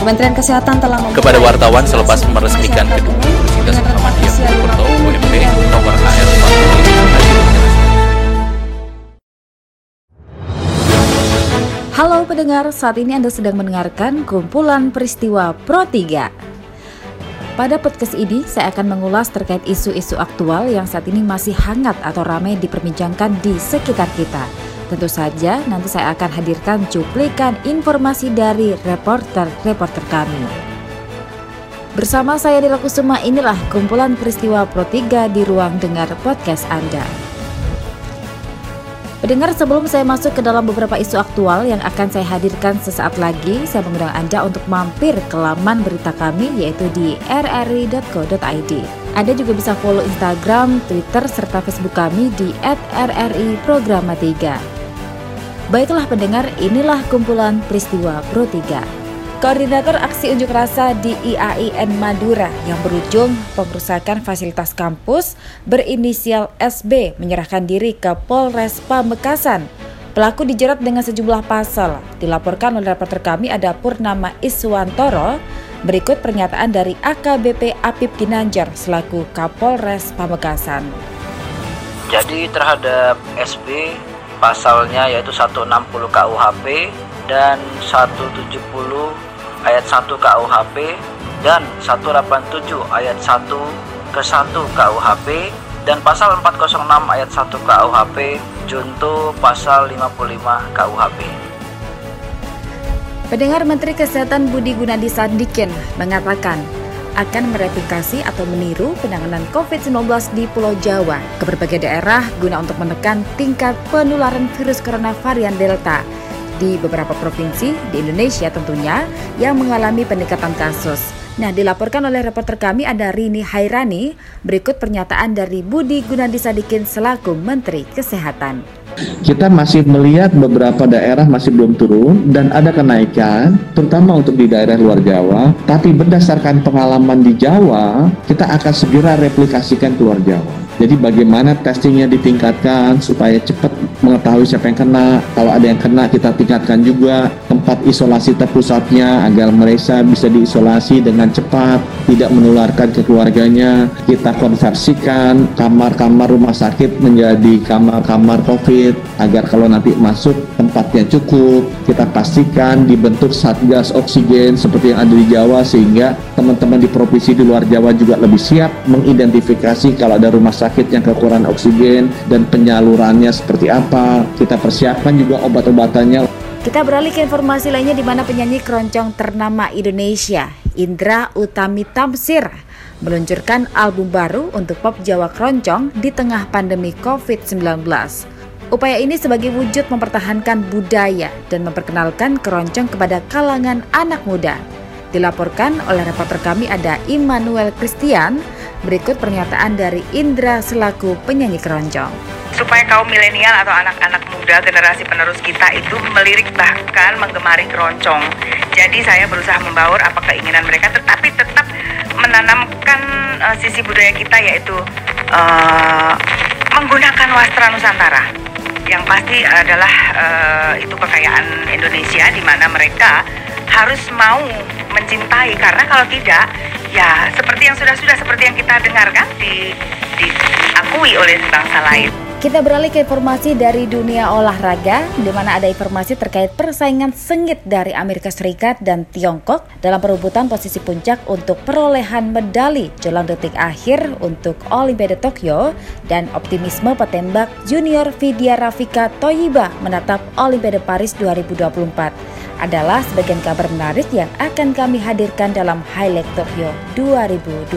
Kementerian Kesehatan telah kepada wartawan selepas meresmikan gedung Universitas Muhammadiyah Purwokerto UMP Tower AR Halo pendengar, saat ini Anda sedang mendengarkan kumpulan peristiwa Pro 3. Pada podcast ini, saya akan mengulas terkait isu-isu aktual yang saat ini masih hangat atau ramai diperbincangkan di sekitar kita. Tentu saja nanti saya akan hadirkan cuplikan informasi dari reporter-reporter kami. Bersama saya Dila Kusuma inilah kumpulan peristiwa Pro 3 di ruang dengar podcast Anda. Pendengar sebelum saya masuk ke dalam beberapa isu aktual yang akan saya hadirkan sesaat lagi, saya mengundang Anda untuk mampir ke laman berita kami yaitu di rri.co.id. Anda juga bisa follow Instagram, Twitter, serta Facebook kami di @rri_programa3. Baiklah pendengar, inilah kumpulan peristiwa Pro 3. Koordinator aksi unjuk rasa di IAIN Madura yang berujung pengrusakan fasilitas kampus berinisial SB menyerahkan diri ke Polres Pamekasan. Pelaku dijerat dengan sejumlah pasal. Dilaporkan oleh reporter kami ada Purnama Iswantoro. Berikut pernyataan dari AKBP Apip Ginanjar selaku Kapolres Pamekasan. Jadi terhadap SB pasalnya yaitu 160 KUHP dan 170 ayat 1 KUHP dan 187 ayat 1 ke 1 KUHP dan pasal 406 ayat 1 KUHP junto pasal 55 KUHP. Pendengar Menteri Kesehatan Budi Gunadi Sadikin mengatakan akan mereplikasi atau meniru penanganan COVID-19 di Pulau Jawa ke berbagai daerah guna untuk menekan tingkat penularan virus corona varian Delta di beberapa provinsi di Indonesia tentunya yang mengalami peningkatan kasus. Nah, dilaporkan oleh reporter kami ada Rini Hairani. Berikut pernyataan dari Budi Gunadi Sadikin selaku Menteri Kesehatan kita masih melihat beberapa daerah masih belum turun dan ada kenaikan, terutama untuk di daerah luar Jawa. Tapi berdasarkan pengalaman di Jawa, kita akan segera replikasikan ke luar Jawa. Jadi bagaimana testingnya ditingkatkan supaya cepat mengetahui siapa yang kena. Kalau ada yang kena kita tingkatkan juga tempat isolasi terpusatnya agar mereka bisa diisolasi dengan cepat, tidak menularkan ke keluarganya. Kita konversikan kamar-kamar rumah sakit menjadi kamar-kamar COVID agar kalau nanti masuk tempatnya cukup. Kita pastikan dibentuk satgas oksigen seperti yang ada di Jawa sehingga teman-teman di provinsi di luar Jawa juga lebih siap mengidentifikasi kalau ada rumah sakit yang kekurangan oksigen dan penyalurannya seperti apa. Kita persiapkan juga obat-obatannya. Kita beralih ke informasi lainnya di mana penyanyi keroncong ternama Indonesia, Indra Utami Tamsir, meluncurkan album baru untuk pop Jawa keroncong di tengah pandemi COVID-19. Upaya ini sebagai wujud mempertahankan budaya dan memperkenalkan keroncong kepada kalangan anak muda. Dilaporkan oleh reporter kami ada Immanuel Christian Berikut pernyataan dari Indra selaku penyanyi keroncong. Supaya kaum milenial atau anak-anak muda generasi penerus kita itu melirik bahkan menggemari keroncong. Jadi saya berusaha membaur apa keinginan mereka tetapi tetap menanamkan uh, sisi budaya kita yaitu uh, menggunakan wastra Nusantara yang pasti adalah uh, itu kekayaan Indonesia di mana mereka harus mau mencintai karena kalau tidak ya seperti yang sudah-sudah seperti yang kita dengarkan di diakui oleh bangsa lain. Kita beralih ke informasi dari dunia olahraga, di mana ada informasi terkait persaingan sengit dari Amerika Serikat dan Tiongkok dalam perebutan posisi puncak untuk perolehan medali jelang detik akhir untuk Olimpiade Tokyo dan optimisme petembak junior Vidya Rafika Toyiba menatap Olimpiade Paris 2024 adalah sebagian kabar menarik yang akan kami hadirkan dalam Highlight Tokyo 2020.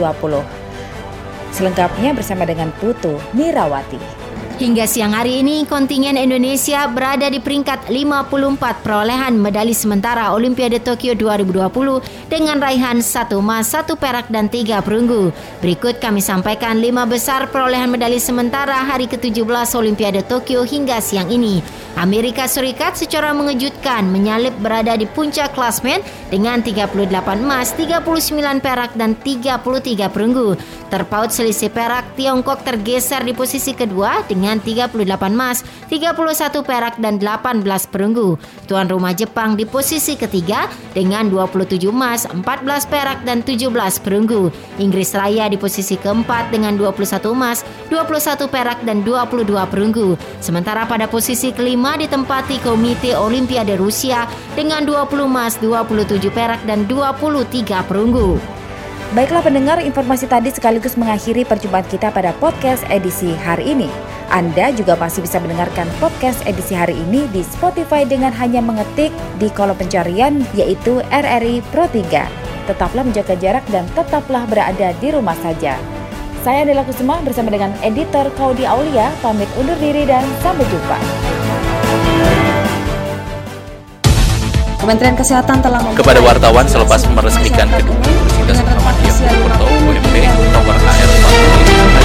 Selengkapnya bersama dengan Putu Mirawati. Hingga siang hari ini, kontingen Indonesia berada di peringkat 54 perolehan medali sementara Olimpiade Tokyo 2020 dengan raihan 1 emas, 1 perak, dan 3 perunggu. Berikut kami sampaikan 5 besar perolehan medali sementara hari ke-17 Olimpiade Tokyo hingga siang ini. Amerika Serikat secara mengejutkan menyalip berada di puncak klasmen dengan 38 emas, 39 perak dan 33 perunggu. Terpaut selisih perak, Tiongkok tergeser di posisi kedua dengan 38 emas, 31 perak dan 18 perunggu. Tuan rumah Jepang di posisi ketiga dengan 27 emas, 14 perak dan 17 perunggu. Inggris Raya di posisi keempat dengan 21 emas, 21 perak dan 22 perunggu. Sementara pada posisi kelima ditempati Komite Olimpiade Rusia dengan 20 emas, 27 perak dan 23 perunggu. Baiklah pendengar, informasi tadi sekaligus mengakhiri perjumpaan kita pada podcast edisi hari ini. Anda juga masih bisa mendengarkan podcast edisi hari ini di Spotify dengan hanya mengetik di kolom pencarian yaitu RRI Pro 3. Tetaplah menjaga jarak dan tetaplah berada di rumah saja. Saya Adela Kusuma bersama dengan editor Kaudi Aulia pamit undur diri dan sampai jumpa. Kementerian Kesehatan telah kepada wartawan selepas meresmikan gedung Universitas Muhammadiyah Purwokerto UMP Tower AR 1